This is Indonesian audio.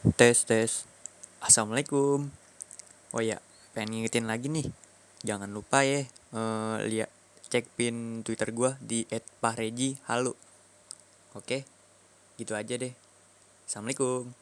Tes tes. Assalamualaikum. Oh ya, pengen ngingetin lagi nih. Jangan lupa ya eh, lihat cek pin Twitter gua di @pahreji. Halo. Oke. Gitu aja deh. Assalamualaikum.